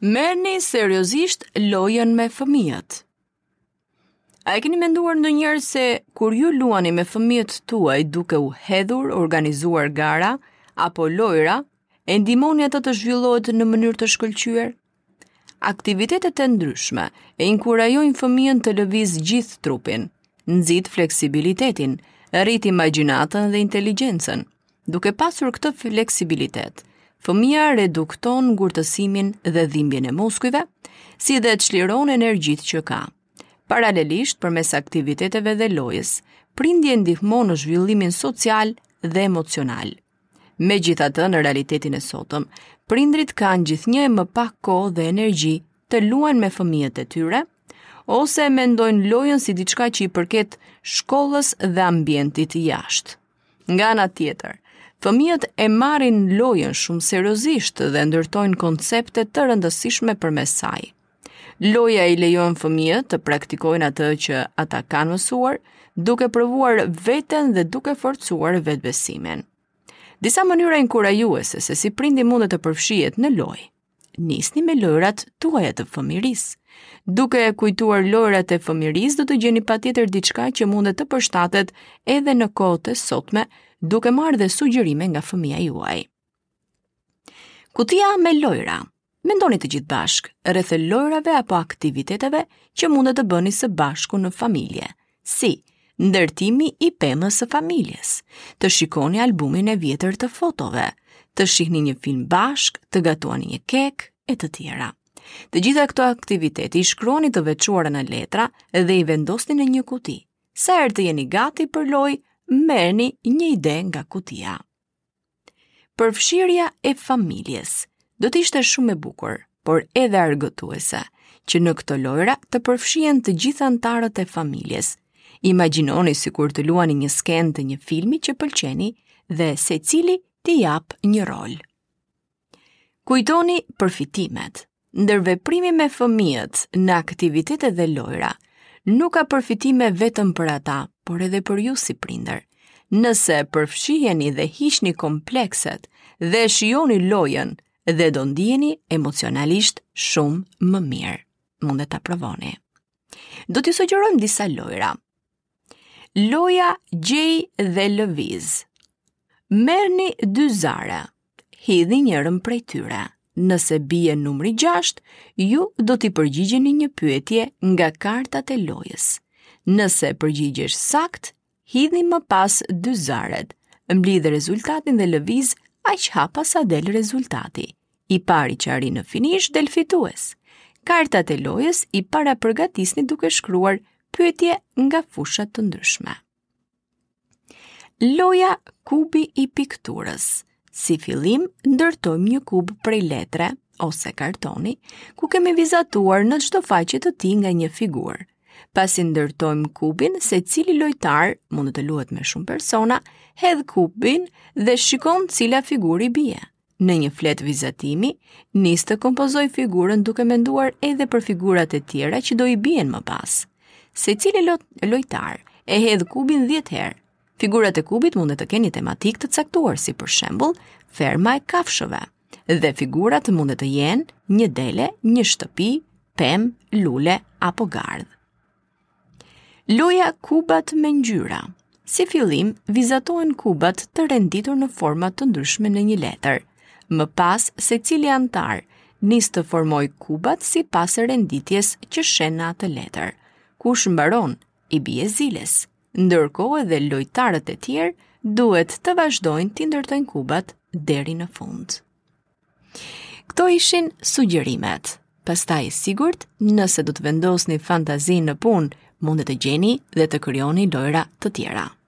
Merreni seriozisht lojën me fëmijët. A e keni menduar ndonjëherë se kur ju luani me fëmijët tuaj duke u hedhur, organizuar gara apo lojra, e ndihmoni atë të zhvillohet në mënyrë të shkëlqyer? Aktivitetet e ndryshme e inkurajojnë fëmijën të lëvizë gjithë trupin, nxit fleksibilitetin, rrit imagjinatën dhe inteligjencën. Duke pasur këtë fleksibilitet, fëmija redukton ngurtësimin dhe dhimbjen e muskujve, si dhe çliron energjitë që ka. Paralelisht përmes aktiviteteve dhe lojës, prindi e ndihmon në zhvillimin social dhe emocional. Megjithatë në realitetin e sotëm, prindërit kanë gjithnjë e më pak kohë dhe energji të luajnë me fëmijët e tyre, ose e mendojnë lojën si diçka që i përket shkollës dhe ambientit jashtë. Nga ana tjetër, fëmijët e marrin lojën shumë seriozisht dhe ndërtojnë koncepte të rëndësishme përmes saj. Loja i lejon fëmijët të praktikojnë atë që ata kanë mësuar, duke provuar veten dhe duke forcuar vetëbesimin. Disa mënyra inkurajuese se si prindi mund të përfshihet në lojë. Nisni me lojrat tuaja të fëmijërisë. Duke kujtuar lojrat e fëmijërisë, do të gjeni patjetër diçka që mund të përshtatet edhe në kohët e sotme, duke marrë dhe sugjerime nga fëmija juaj. Kutia me lojra. Mendoni të gjithë bashkë rreth lojrave apo aktiviteteve që mund të bëni së bashku në familje, si ndërtimi i pemës së familjes, të shikoni albumin e vjetër të fotove, të shihni një film bashkë, të gatuani një kek e të tjera. Të gjitha këto aktivitete i shkruani të veçuara në letra dhe i vendosni në një kuti. Sa herë të jeni gati për lojë, merrni një ide nga kutia. Përfshirja e familjes do të ishte shumë e bukur, por edhe argëtuese, që në këto lojra të përfshihen të gjithë anëtarët e familjes. Imagjinoni sikur të luani një skenë të një filmi që pëlqeni dhe secilit t'i japë një rol. Kujtoni përfitimet. Ndërveprimi me fëmijët në aktivitete dhe lojra nuk ka përfitime vetëm për ata, por edhe për ju si prindër. Nëse përfshiheni dhe hiqni komplekset dhe shijoni lojën dhe do ndiheni emocionalisht shumë më mirë. Mund ta provoni. Do t'ju sugjerojmë disa lojra. Loja gjej dhe lëviz. Merni dy zare, hidhi njërën prej tyre. Nëse bie numri 6, ju do t'i përgjigjeni një pyetje nga kartat e lojës. Nëse përgjigjesh saktë, hidhi më pas dy zaret, mblidh rezultatin dhe lëviz aq hapa sa del rezultati. I pari që arrin në finish del fitues. Kartat e lojës i parapërgatisni duke shkruar pyetje nga fusha të ndryshme. Loja kubi i pikturës. Si fillim, ndërtojmë një kub prej letre ose kartoni, ku kemi vizatuar në çdo faqe të tij nga një figurë. Pasi ndërtojmë kubin, secili lojtar mund të luhet me shumë persona, hedh kubin dhe shikon cila figurë i bie. Në një fletë vizatimi, nis të kompozojë figurën duke menduar edhe për figurat e tjera që do i bien më pas. Secili lojtar e hedh kubin 10 herë. Figurat e kubit mund të kenë një tematikë të caktuar si për shembul ferma e kafshëve dhe figurat mund të jenë një dele, një shtëpi, pemë, lule apo gardh. Loja kubat me ngjyra. Si fillim, vizatohen kubat të renditur në forma të ndryshme në një letër. Më pas, secili anëtar nis të formojë kubat sipas renditjes që sheh në atë letër. Kush mbaron, i bie ziles. Ndërkohë edhe lojtarët e tjerë duhet të vazhdojnë t'i ndërtojnë kubat deri në fund. Këto ishin sugjerimet. Pastaj sigurt, nëse do të vendosni fantazinë në punë, mund të gjeni dhe të krijoni lojëra të tjera.